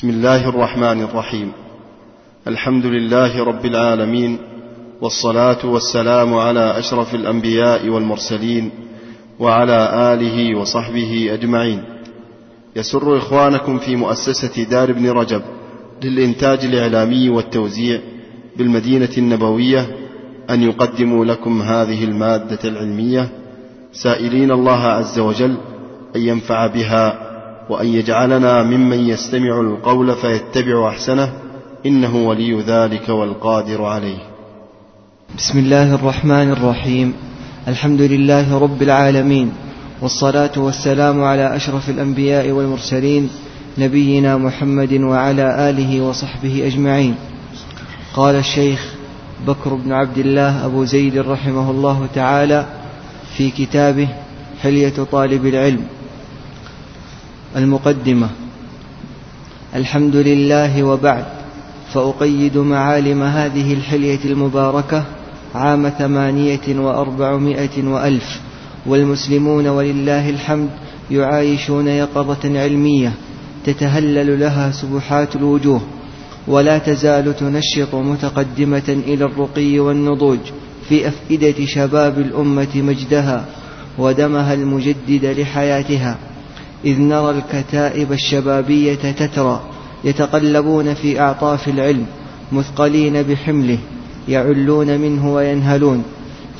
بسم الله الرحمن الرحيم. الحمد لله رب العالمين والصلاة والسلام على أشرف الأنبياء والمرسلين وعلى آله وصحبه أجمعين. يسر إخوانكم في مؤسسة دار ابن رجب للإنتاج الإعلامي والتوزيع بالمدينة النبوية أن يقدموا لكم هذه المادة العلمية. سائلين الله عز وجل أن ينفع بها وأن يجعلنا ممن يستمع القول فيتبع أحسنه إنه ولي ذلك والقادر عليه. بسم الله الرحمن الرحيم. الحمد لله رب العالمين والصلاة والسلام على أشرف الأنبياء والمرسلين نبينا محمد وعلى آله وصحبه أجمعين. قال الشيخ بكر بن عبد الله أبو زيد رحمه الله تعالى في كتابه حلية طالب العلم. المقدمة. الحمد لله وبعد. فأقيد معالم هذه الحلية المباركة عام ثمانية وأربعمائة وألف. والمسلمون ولله الحمد يعايشون يقظة علمية تتهلل لها سبحات الوجوه. ولا تزال تنشط متقدمة إلى الرقي والنضوج في أفئدة شباب الأمة مجدها ودمها المجدد لحياتها. إذ نرى الكتائب الشبابية تترى يتقلبون في أعطاف العلم مثقلين بحمله يعلون منه وينهلون.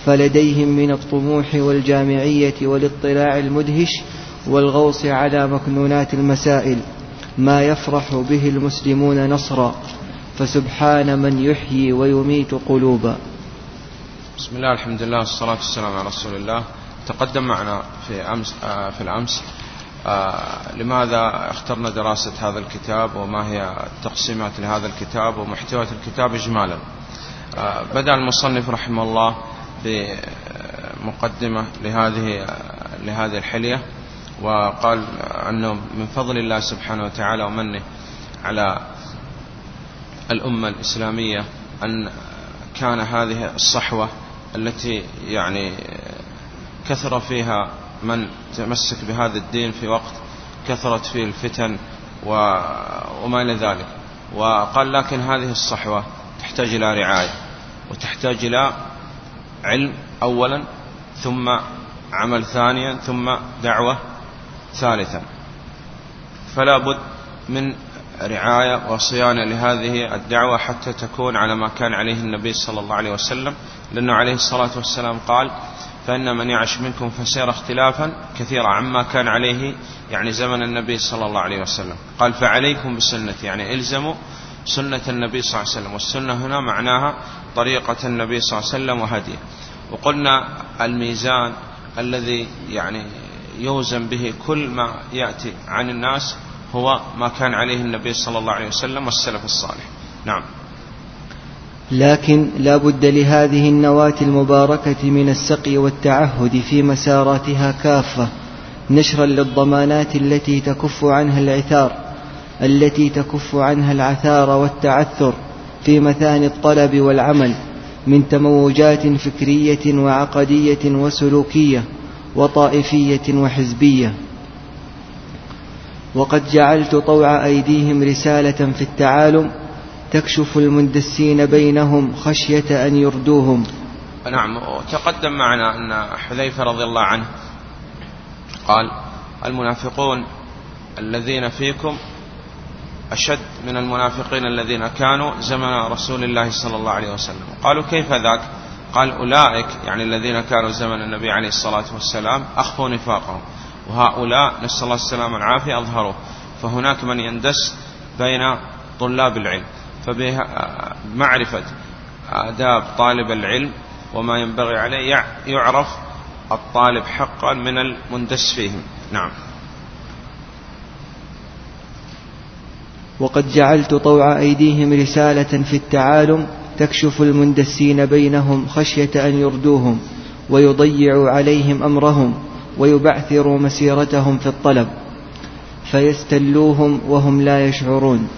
فلديهم من الطموح والجامعية والاطلاع المدهش والغوص على مكنونات المسائل ما يفرح به المسلمون نصرا. فسبحان من يحيي ويميت قلوبا. بسم الله الحمد لله والصلاة والسلام على رسول الله. تقدم معنا في أمس آه، في الأمس آه، لماذا اخترنا دراسة هذا الكتاب وما هي التقسيمات لهذا الكتاب ومحتويات الكتاب إجمالا؟ آه، بدأ المصنف رحمه الله بمقدمة لهذه لهذه الحلية وقال أنه من فضل الله سبحانه وتعالى ومنه على الأمة الإسلامية أن كان هذه الصحوة التي يعني كثر فيها من تمسك بهذا الدين في وقت كثرت فيه الفتن وما إلى ذلك. وقال لكن هذه الصحوة تحتاج إلى رعاية وتحتاج إلى علم أولا ثم عمل ثانيا ثم دعوة ثالثا. فلا بد من رعاية وصيانة لهذه الدعوة حتى تكون على ما كان عليه النبي صلى الله عليه وسلم لأنه عليه الصلاة والسلام قال فإن من يعش منكم فسير اختلافا كثيرا عما كان عليه يعني زمن النبي صلى الله عليه وسلم. قال فعليكم بسنتي يعني إلزموا سنة النبي صلى الله عليه وسلم. والسنة هنا معناها طريقة النبي صلى الله عليه وسلم وهديه. وقلنا الميزان الذي يعني يوزن به كل ما يأتي عن الناس هو ما كان عليه النبي صلى الله عليه وسلم والسلف الصالح. نعم. لكن لا بد لهذه النواة المباركة من السقي والتعهد في مساراتها كافة نشرا للضمانات التي تكف عنها العثار التي تكف عنها العثار والتعثر في مثاني الطلب والعمل من تموجات فكرية وعقدية وسلوكية وطائفية وحزبية. وقد جعلت طوع أيديهم رسالة في التعالم تكشف المندسين بينهم خشية أن يردوهم. نعم وتقدم معنا أن حذيفة رضي الله عنه قال المنافقون الذين فيكم أشد من المنافقين الذين كانوا زمن رسول الله صلى الله عليه وسلم. قالوا كيف ذاك؟ قال أولئك يعني الذين كانوا زمن النبي عليه الصلاة والسلام أخفوا نفاقهم وهؤلاء نسأل الله السلامة والعافية أظهروه. فهناك من يندس بين طلاب العلم. فبمعرفة آداب طالب العلم وما ينبغي عليه يعرف الطالب حقا من المندس فيهم. نعم. وقد جعلت طوع أيديهم رسالة في التعالم تكشف المندسين بينهم خشية أن يردوهم ويضيعوا عليهم أمرهم ويبعثروا مسيرتهم في الطلب فيستلوهم وهم لا يشعرون.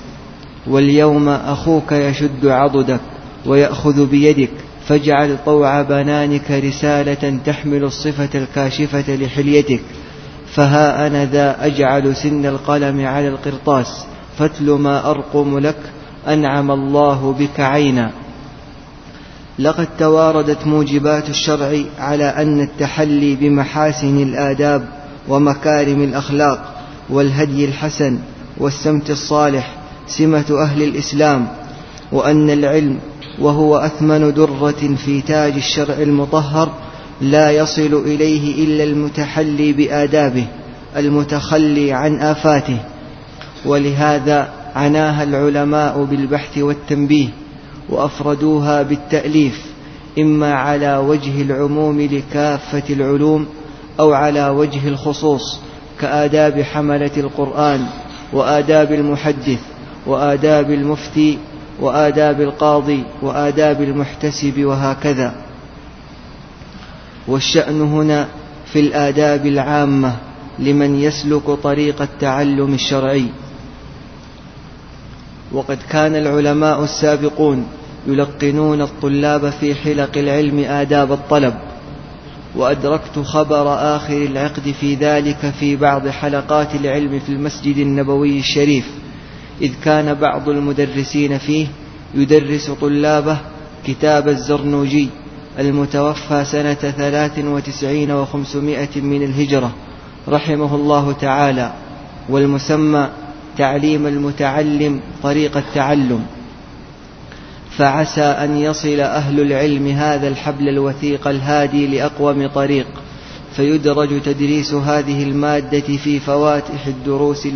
واليوم أخوك يشد عضدك ويأخذ بيدك فاجعل طوع بنانك رسالة تحمل الصفة الكاشفة لحليتك. فها أنا ذا أجعل سن القلم على القرطاس فاتل ما أرقم لك أنعم الله بك عينا. لقد تواردت موجبات الشرع على أن التحلي بمحاسن الآداب ومكارم الأخلاق والهدي الحسن والسمت الصالح سمة أهل الإسلام وأن العلم وهو أثمن درة في تاج الشرع المطهر لا يصل إليه إلا المتحلي بآدابه المتخلي عن آفاته. ولهذا عناها العلماء بالبحث والتنبيه وأفردوها بالتأليف إما على وجه العموم لكافة العلوم أو على وجه الخصوص كآداب حملة القرآن وآداب المحدث. وآداب المفتي وآداب القاضي وآداب المحتسب وهكذا. والشأن هنا في الآداب العامة لمن يسلك طريق التعلم الشرعي. وقد كان العلماء السابقون يلقنون الطلاب في حلق العلم آداب الطلب. وأدركت خبر آخر العقد في ذلك في بعض حلقات العلم في المسجد النبوي الشريف. إذ كان بعض المدرسين فيه يدرس طلابه كتاب الزرنوجي المتوفى سنة ثلاث وتسعين وخمسمائة من الهجرة رحمه الله تعالى والمسمى تعليم المتعلم طريق التعلم. فعسى أن يصل أهل العلم هذا الحبل الوثيق الهادي لأقوم طريق فيدرج تدريس هذه المادة في فواتح الدروس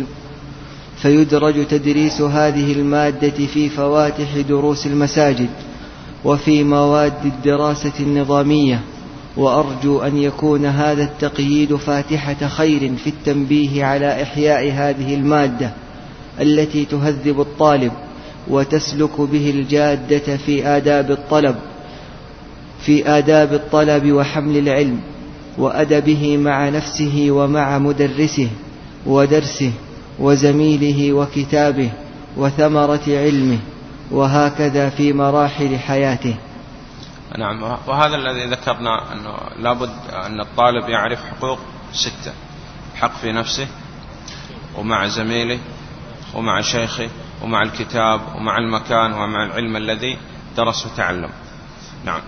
فيدرج تدريس هذه المادة في فواتح دروس المساجد وفي مواد الدراسة النظامية وأرجو أن يكون هذا التقييد فاتحة خير في التنبيه على إحياء هذه المادة التي تهذب الطالب وتسلك به الجادة في آداب الطلب في آداب الطلب وحمل العلم وأدبه مع نفسه ومع مدرسه ودرسه. وزميله وكتابه وثمرة علمه وهكذا في مراحل حياته. نعم وهذا الذي ذكرنا أنه لابد أن الطالب يعرف حقوق ستة حق في نفسه ومع زميله ومع شيخه ومع الكتاب ومع المكان ومع العلم الذي درس وتعلم. نعم.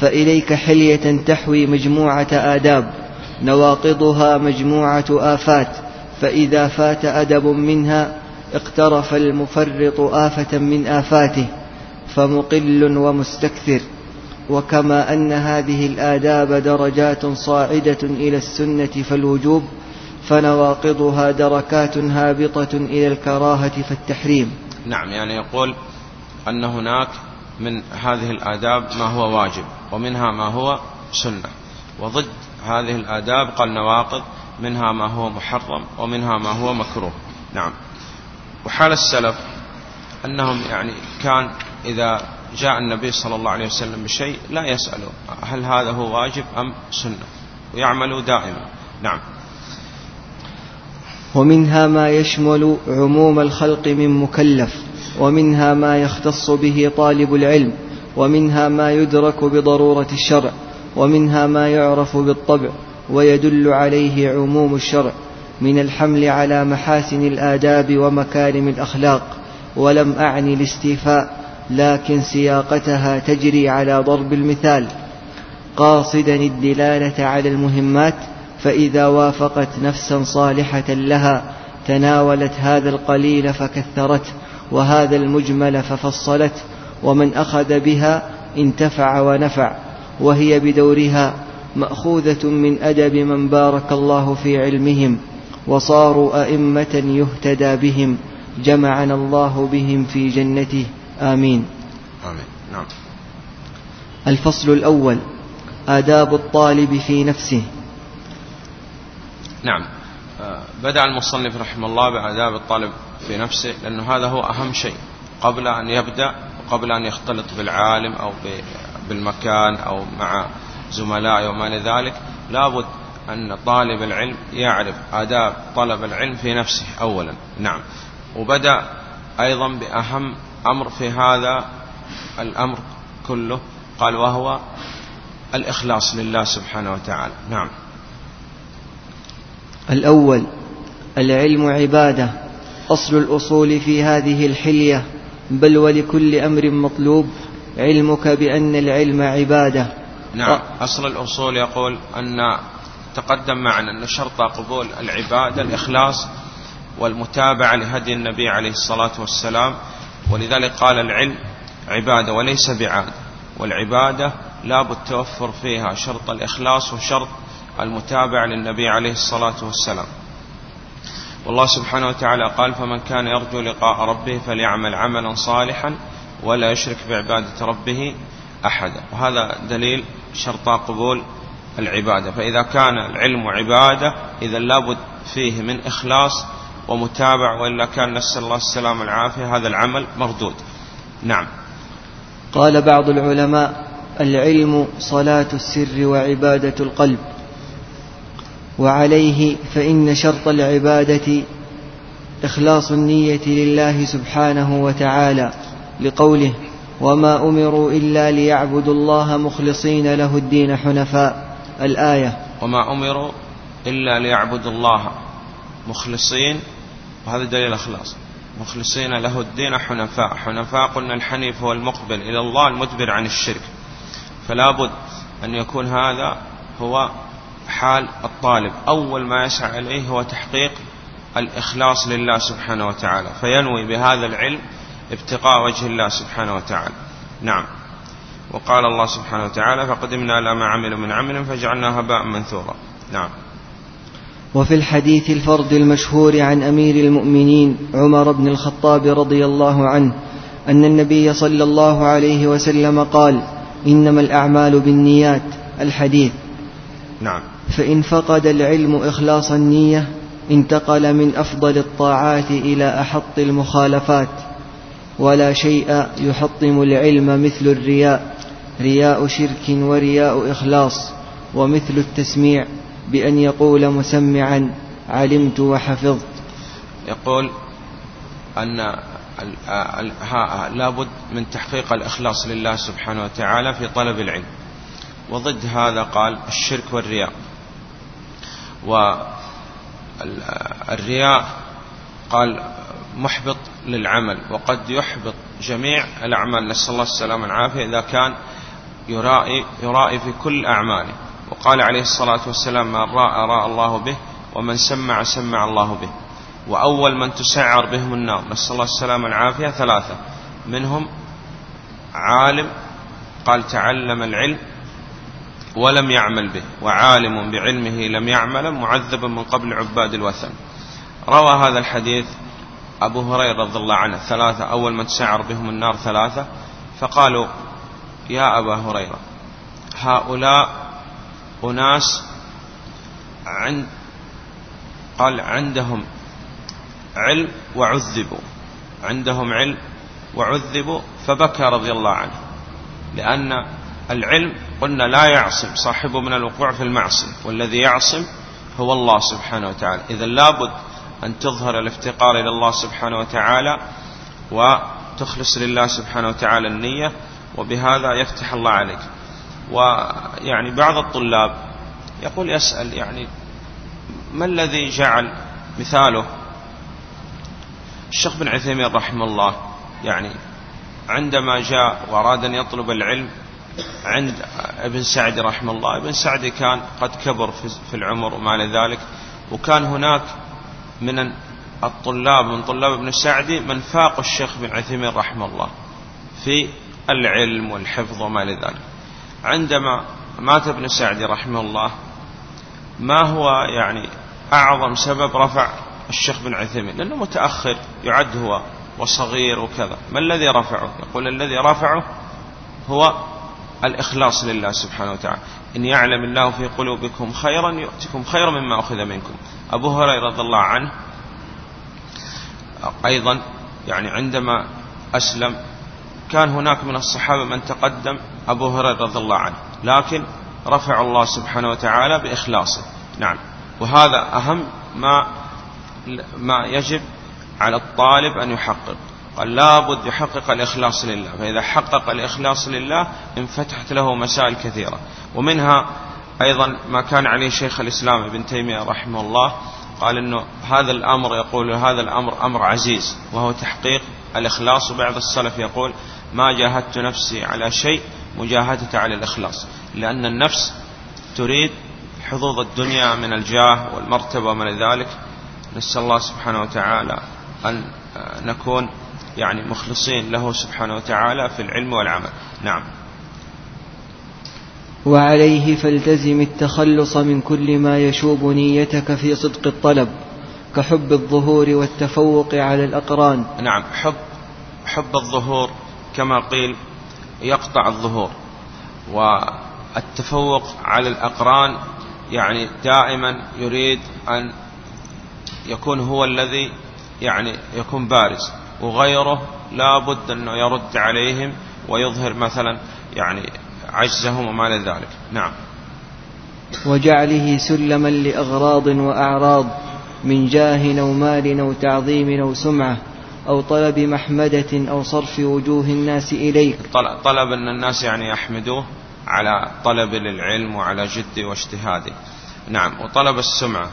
فإليك حلية تحوي مجموعة آداب نواقضها مجموعة آفات فإذا فات أدب منها اقترف المفرط آفة من آفاته فمقل ومستكثر. وكما أن هذه الآداب درجات صاعدة إلى السنة فالوجوب فنواقضها دركات هابطة إلى الكراهة فالتحريم. نعم يعني يقول أن هناك من هذه الآداب ما هو واجب ومنها ما هو سنة. وضد هذه الآداب قال نواقض منها ما هو محرم ومنها ما هو مكروه. نعم. وحال السلف أنهم يعني كان إذا جاء النبي صلى الله عليه وسلم بشيء لا يسألوا هل هذا هو واجب أم سنة ويعملوا دائما. نعم. ومنها ما يشمل عموم الخلق من مكلف ومنها ما يختص به طالب العلم ومنها ما يدرك بضرورة الشرع ومنها ما يعرف بالطبع. ويدل عليه عموم الشرع من الحمل على محاسن الآداب ومكارم الأخلاق ولم اعني الاستيفاء لكن سياقتها تجري على ضرب المثال. قاصدا الدلالة على المهمات فإذا وافقت نفسا صالحة لها تناولت هذا القليل فكثرته وهذا المجمل ففصلت ومن أخذ بها انتفع ونفع وهي بدورها مأخوذة من أدب من بارك الله في علمهم وصاروا أئمة يهتدى بهم جمعنا الله بهم في جنته. آمين. آمين. نعم. الفصل الأول آداب الطالب في نفسه. نعم. آه، بدأ المصنف رحمه الله بآداب الطالب في نفسه لأنه هذا هو أهم شيء. قبل أن يبدأ وقبل أن يختلط بالعالم أو بالمكان أو مع زملائه وما لذلك لابد أن طالب العلم يعرف آداب طلب العلم في نفسه أولا. نعم. وبدأ أيضا بأهم أمر في هذا الأمر كله قال وهو الإخلاص لله سبحانه وتعالى. نعم. الأول العلم عبادة أصل الأصول في هذه الحلية بل ولكل أمر مطلوب علمك بأن العلم عبادة. نعم. أصل الأصول يقول أن تقدم معنا أن شرط قبول العبادة الإخلاص والمتابعة لهدي النبي عليه الصلاة والسلام. ولذلك قال العلم عبادة وليس بعادة والعبادة لابد توفر فيها شرط الإخلاص وشرط المتابعة للنبي عليه الصلاة والسلام. والله سبحانه وتعالى قال فمن كان يرجو لقاء ربه فليعمل عملا صالحا ولا يشرك بعبادة ربه أحدا وهذا دليل شرط قبول العبادة. فإذا كان العلم عبادة إذا لابد فيه من إخلاص ومتابع وإلا كان نسأل الله السلام والعافية. هذا العمل مردود. نعم. قال بعض العلماء العلم صلاة السر وعبادة القلب. وعليه فإن شرط العبادة إخلاص النية لله سبحانه وتعالى لقوله وما أمروا إلا ليعبدوا الله مخلصين له الدين حنفاء. الآية. وما أمروا إلا ليعبدوا الله مخلصين. وهذا دليل الإخلاص مخلصين له الدين حنفاء. حنفاء قلنا الحنيف هو المقبل. إلى الله المدبر عن الشرك. فلا بد أن يكون هذا هو حال الطالب. أول ما يسعى إليه هو تحقيق الإخلاص لله سبحانه وتعالى. فينوي بهذا العلم ابتغاء وجه الله سبحانه وتعالى. نعم. وقال الله سبحانه وتعالى فقدمنا إلى ما عملوا من عمل فجعلنا هباء منثورا. نعم. وفي الحديث الفرد المشهور عن أمير المؤمنين عمر بن الخطاب رضي الله عنه أن النبي صلى الله عليه وسلم قال إنما الأعمال بالنيات. الحديث. نعم. فإن فقد العلم إخلاص النية انتقل من أفضل الطاعات إلى أحط المخالفات. ولا شيء يحطم العلم مثل الرياء رياء شرك ورياء إخلاص ومثل التسميع بأن يقول مسمعا علمت وحفظت. يقول أن لابد من تحقيق الإخلاص لله سبحانه وتعالى في طلب العلم. وضد هذا قال الشرك والرياء. والرياء قال محبط للعمل وقد يحبط جميع الأعمال. نسأل الله السلامة والعافية إذا كان يرائي, يرائي في كل أعماله. وقال عليه الصلاة والسلام من رأى رأى الله به ومن سمع سمع الله به. وأول من تسعر بهم النار. نسأل الله السلامة والعافية. ثلاثة منهم عالم قال تعلم العلم ولم يعمل به وعالم بعلمه لم يعمل معذب من قبل عباد الوثن. روى هذا الحديث أبو هريرة رضي الله عنه ثلاثة أول من تسعر بهم النار ثلاثة فقالوا يا أبا هريرة هؤلاء أناس عند قال عندهم علم وعذبوا عندهم علم وعذبوا فبكى رضي الله عنه لأن العلم قلنا لا يعصم صاحبه من الوقوع في المعصية والذي يعصم هو الله سبحانه وتعالى إذا لابد أن تظهر الافتقار إلى الله سبحانه وتعالى وتخلص لله سبحانه وتعالى النية وبهذا يفتح الله عليك. ويعني بعض الطلاب يقول يسأل يعني ما الذي جعل مثاله؟ الشيخ بن عثيمين رحمه الله يعني عندما جاء وأراد أن يطلب العلم عند ابن سعد رحمه الله ابن سعد كان قد كبر في العمر وما ذلك وكان هناك من الطلاب من طلاب ابن سعدي من فاق الشيخ بن عثيمين رحمه الله في العلم والحفظ وما لذلك عندما مات ابن سعدي رحمه الله ما هو يعني أعظم سبب رفع الشيخ بن عثيمين؟ لأنه متأخر يعد هو وصغير وكذا. ما الذي رفعه؟ يقول الذي رفعه هو الإخلاص لله سبحانه وتعالى. إن يعلم الله في قلوبكم خيرا يؤتكم خيرا مما أخذ منكم. أبو هريرة رضي الله عنه أيضا يعني عندما أسلم كان هناك من الصحابة من تقدم أبو هريرة رضي الله عنه لكن رفع الله سبحانه وتعالى بإخلاصه. نعم. وهذا أهم ما ما يجب على الطالب أن يحقق. قال لابد يحقق الإخلاص لله فإذا حقق الإخلاص لله انفتحت له مسائل كثيرة. ومنها أيضا ما كان عليه شيخ الإسلام ابن تيمية رحمه الله قال إنه هذا الأمر يقول هذا الأمر أمر عزيز وهو تحقيق الإخلاص. وبعض السلف يقول ما جاهدت نفسي على شيء مجاهدة على الإخلاص لأن النفس تريد حظوظ الدنيا من الجاه والمرتبة ومن ذلك. نسأل الله سبحانه وتعالى أن نكون يعني مخلصين له سبحانه وتعالى في العلم والعمل. نعم. وعليه فالتزم التخلص من كل ما يشوب نيتك في صدق الطلب كحب الظهور والتفوق على الأقران. نعم حب حب الظهور كما قيل يقطع الظهور والتفوق على الأقران يعني دائما يريد أن يكون هو الذي يعني يكون بارز وغيره لا بد أنه يرد عليهم ويظهر مثلا يعني عجزهم وما ذلك. نعم. وجعله سلما لأغراض وأعراض من جاه أو مال أو تعظيم أو سمعة أو طلب محمدة أو صرف وجوه الناس إليك. طلب أن الناس يعني يحمدوه على طلب للعلم وعلى جد واجتهاده. نعم. وطلب السمعة.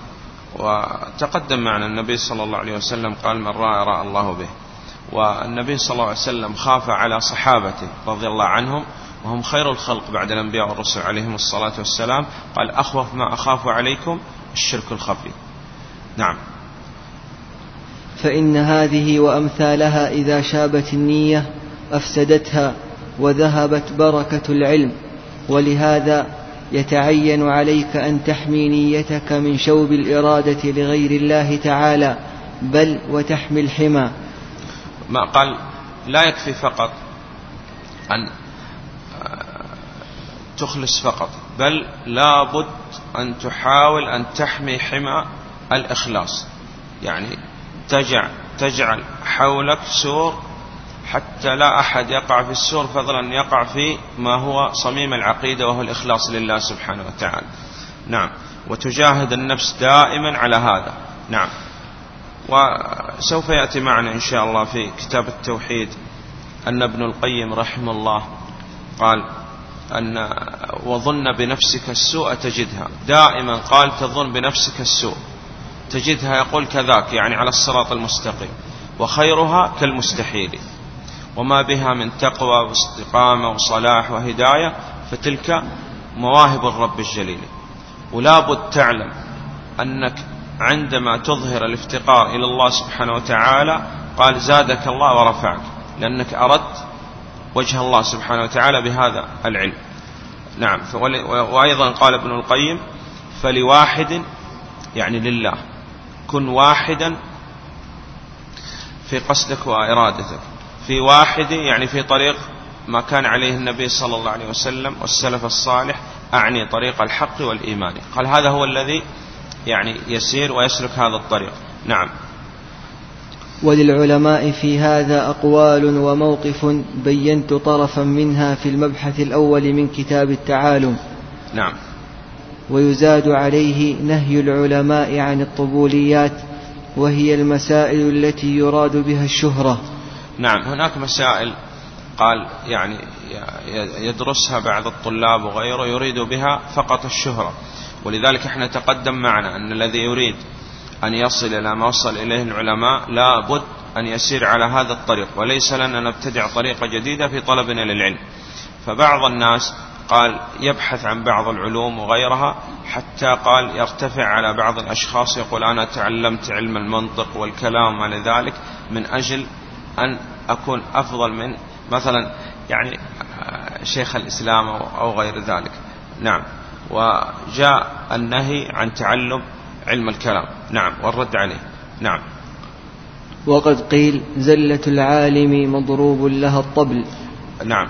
وتقدم معنا النبي صلى الله عليه وسلم قال من رأى رأى الله به. والنبي صلى الله عليه وسلم خاف على صحابته رضي الله عنهم وهم خير الخلق بعد الأنبياء والرسل عليهم الصلاة والسلام. قال أخوف ما أخاف عليكم الشرك الخفي. نعم. فإن هذه وأمثالها إذا شابت النية أفسدتها وذهبت بركة العلم. ولهذا يتعين عليك أن تحمي نيتك من شوب الإرادة لغير الله تعالى بل وتحمي الحمى. ما قال لا يكفي فقط أن تخلص فقط بل لابد أن تحاول أن تحمي حمى الإخلاص. يعني تجعل, تجعل حولك سور حتى لا أحد يقع في السور فضلا يقع في ما هو صميم العقيدة وهو الإخلاص لله سبحانه وتعالى. نعم. وتجاهد النفس دائما على هذا. نعم. وسوف يأتي معنا إن شاء الله في كتاب التوحيد أن ابن القيم رحمه الله قال أن وظن بنفسك السوء تجدها. دائما قال تظن بنفسك السوء. تجدها يقول كذاك يعني على الصراط المستقيم. وخيرها كالمستحيل. وما بها من تقوى واستقامة وصلاح وهداية فتلك مواهب الرب الجليل. ولا بد تعلم أنك عندما تظهر الافتقار إلى الله سبحانه وتعالى قال زادك الله ورفعك لأنك أردت وجه الله سبحانه وتعالى بهذا العلم. نعم. وأيضا قال ابن القيم فلواحد يعني لله. كن واحدا في قصدك وإرادتك. في واحد يعني في طريق ما كان عليه النبي صلى الله عليه وسلم والسلف الصالح أعني طريق الحق والإيمان. قال هذا هو الذي يعني يسير ويسلك هذا الطريق. نعم. وللعلماء في هذا أقوال وموقف بينت طرفا منها في المبحث الأول من كتاب التعالم. نعم. ويزاد عليه نهي العلماء عن الطبوليات وهي المسائل التي يراد بها الشهرة. نعم هناك مسائل قال يعني يدرسها بعض الطلاب وغيره يريد بها فقط الشهرة. ولذلك إحنا تقدم معنا أن الذي يريد أن يصل إلى ما وصل إليه العلماء لا بد أن يسير على هذا الطريق. وليس لنا نبتدع طريقة جديدة في طلبنا للعلم. فبعض الناس قال يبحث عن بعض العلوم وغيرها حتى قال يرتفع على بعض الأشخاص يقول أنا تعلمت علم المنطق والكلام وما ذلك من أجل أن أكون أفضل من مثلا يعني شيخ الإسلام أو غير ذلك. نعم. وجاء النهي عن تعلم علم الكلام. نعم والرد عليه. نعم. وقد قيل زلة العالم مضروب لها الطبل. نعم.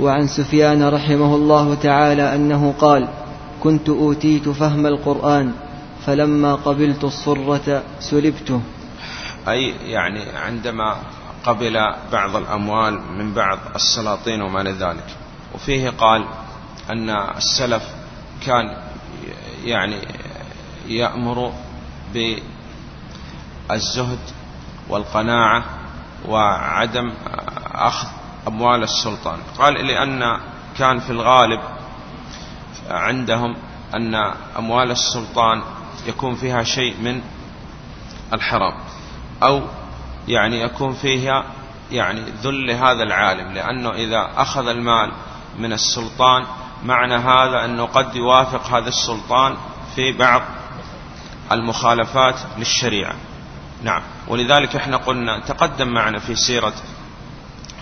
وعن سفيان رحمه الله تعالى أنه قال كنت أوتيت فهم القرآن فلما قبلت الصرة سلبته. أي يعني عندما قبل بعض الأموال من بعض السلاطين وما ذلك. وفيه قال أن السلف كان يعني يأمر بالزهد والقناعة وعدم أخذ أموال السلطان. قال لأن كان في الغالب عندهم أن أموال السلطان يكون فيها شيء من الحرام أو يعني يكون فيها يعني ذل هذا العالم لأنه إذا أخذ المال من السلطان معنى هذا أنه قد يوافق هذا السلطان في بعض المخالفات للشريعة. نعم. ولذلك إحنا قلنا تقدم معنا في سيرة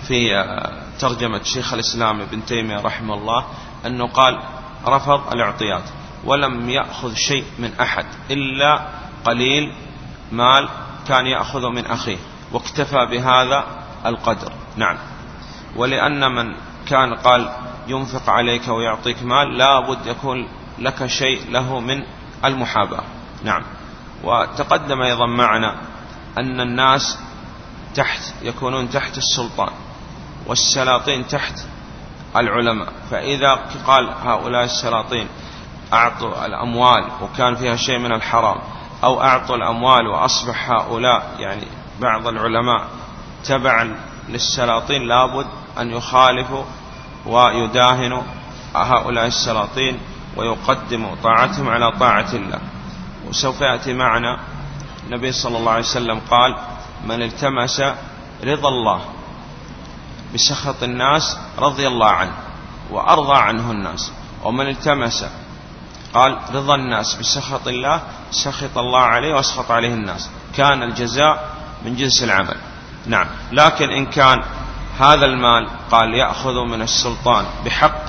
في آه، ترجمة شيخ الإسلام ابن تيمية رحمه الله أنه قال رفض الاعطيات ولم يأخذ شيء من أحد إلا قليل مال كان يأخذه من أخيه واكتفى بهذا القدر. نعم. ولأن من كان قال ينفق عليك ويعطيك مال لابد يكون لك شيء له من المحاباة. نعم. وتقدم أيضا معنا أن الناس تحت يكونون تحت السلطان والسلاطين تحت العلماء. فإذا قال هؤلاء السلاطين أعطوا الأموال وكان فيها شيء من الحرام أو أعطوا الأموال وأصبح هؤلاء يعني بعض العلماء تبعا للسلاطين لابد أن يخالفوا ويداهنوا هؤلاء السلاطين ويقدموا طاعتهم على طاعة الله. وسوف يأتي معنا النبي صلى الله عليه وسلم قال من التمس رضا الله بسخط الناس رضي الله عنه وأرضى عنه الناس. ومن التمس قال رضا الناس بسخط الله سخط الله عليه وأسخط عليه الناس. كان الجزاء من جنس العمل. نعم. لكن إن كان هذا المال قال يأخذ من السلطان بحق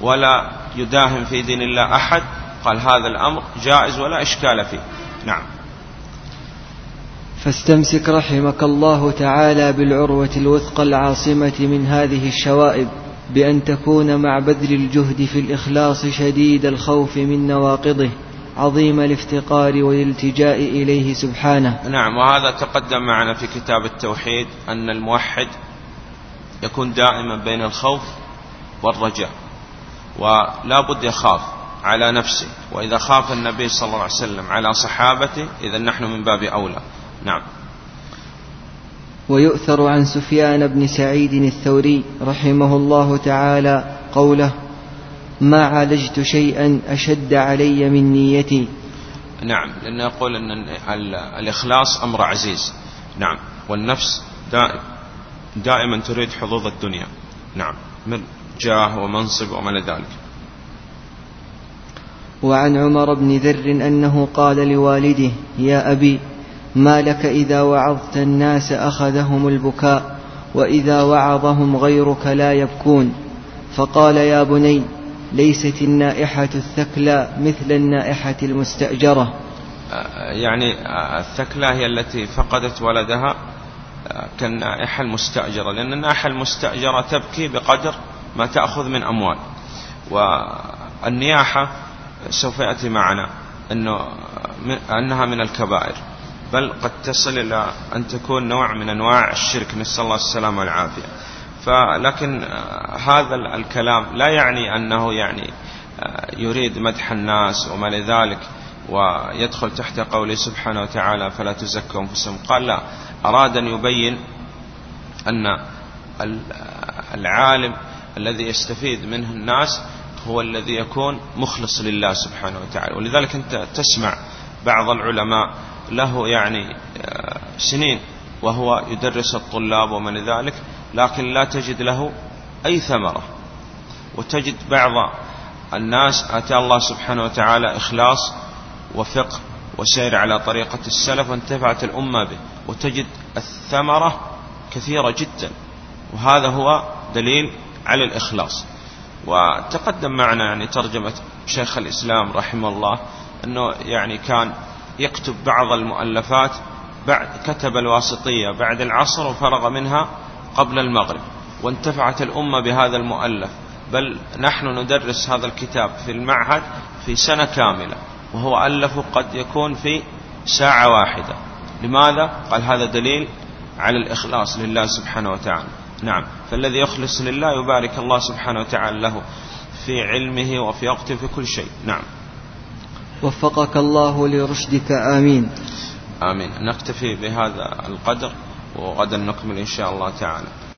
ولا يداهم في دين الله أحد قال هذا الأمر جائز ولا إشكال فيه. نعم. فاستمسك رحمك الله تعالى بالعروة الوثقى العاصمة من هذه الشوائب بأن تكون مع بذل الجهد في الإخلاص شديد الخوف من نواقضه عظيم الافتقار والالتجاء إليه سبحانه. نعم وهذا تقدم معنا في كتاب التوحيد أن الموحد يكون دائما بين الخوف والرجاء ولا بد يخاف. على نفسه. وإذا خاف النبي صلى الله عليه وسلم على صحابته إذا نحن من باب أولى. نعم. ويؤثر عن سفيان بن سعيد الثوري رحمه الله تعالى قوله ما عالجت شيئا أشد علي من نيتي. نعم. لأن يقول أن الإخلاص أمر عزيز. نعم. والنفس دائم. دائما تريد حظوظ الدنيا. نعم. من جاه ومنصب وما ذلك. وعن عمر بن ذر أنه قال لوالده يا أبي ما لك إذا وعظت الناس أخذهم البكاء وإذا وعظهم غيرك لا يبكون. فقال يا بني ليست النائحة الثكلى مثل النائحة المستأجرة. يعني الثكلى هي التي فقدت ولدها كالنائحة المستأجرة لأن النائحة المستأجرة تبكي بقدر ما تأخذ من أموال والنياحة سوف يأتي معنا أنه أنها من الكبائر. بل قد تصل إلى أن تكون نوع من أنواع الشرك. نسأل الله السلامة والعافية. فلكن هذا الكلام لا يعني أنه يعني يريد مدح الناس وما لذلك ويدخل تحت قوله سبحانه وتعالى فلا تزكوا أنفسهم قال لا. أراد أن يبين أن العالم الذي يستفيد منه الناس هو الذي يكون مخلص لله سبحانه وتعالى. ولذلك أنت تسمع بعض العلماء له يعني آه، سنين وهو يدرس الطلاب ومن ذلك لكن لا تجد له أي ثمرة. وتجد بعض الناس أتى الله سبحانه وتعالى إخلاص وفقه وسير على طريقة السلف وانتفعت الأمة به. وتجد الثمرة كثيرة جدا. وهذا هو دليل على الإخلاص. وتقدم معنا يعني ترجمة شيخ الإسلام رحمه الله أنه يعني كان يكتب بعض المؤلفات بعد كتب الواسطية بعد العصر وفرغ منها قبل المغرب وانتفعت الأمة بهذا المؤلف بل نحن ندرس هذا الكتاب في المعهد في سنة كاملة وهو ألفه قد يكون في ساعة واحدة لماذا؟ قال هذا دليل على الإخلاص لله سبحانه وتعالى نعم. فالذي يخلص لله يبارك الله سبحانه وتعالى له في علمه وفي وقته في كل شيء. نعم. وفقك الله لرشدك آمين. آمين. نكتفي بهذا القدر وغدا نكمل إن شاء الله تعالى.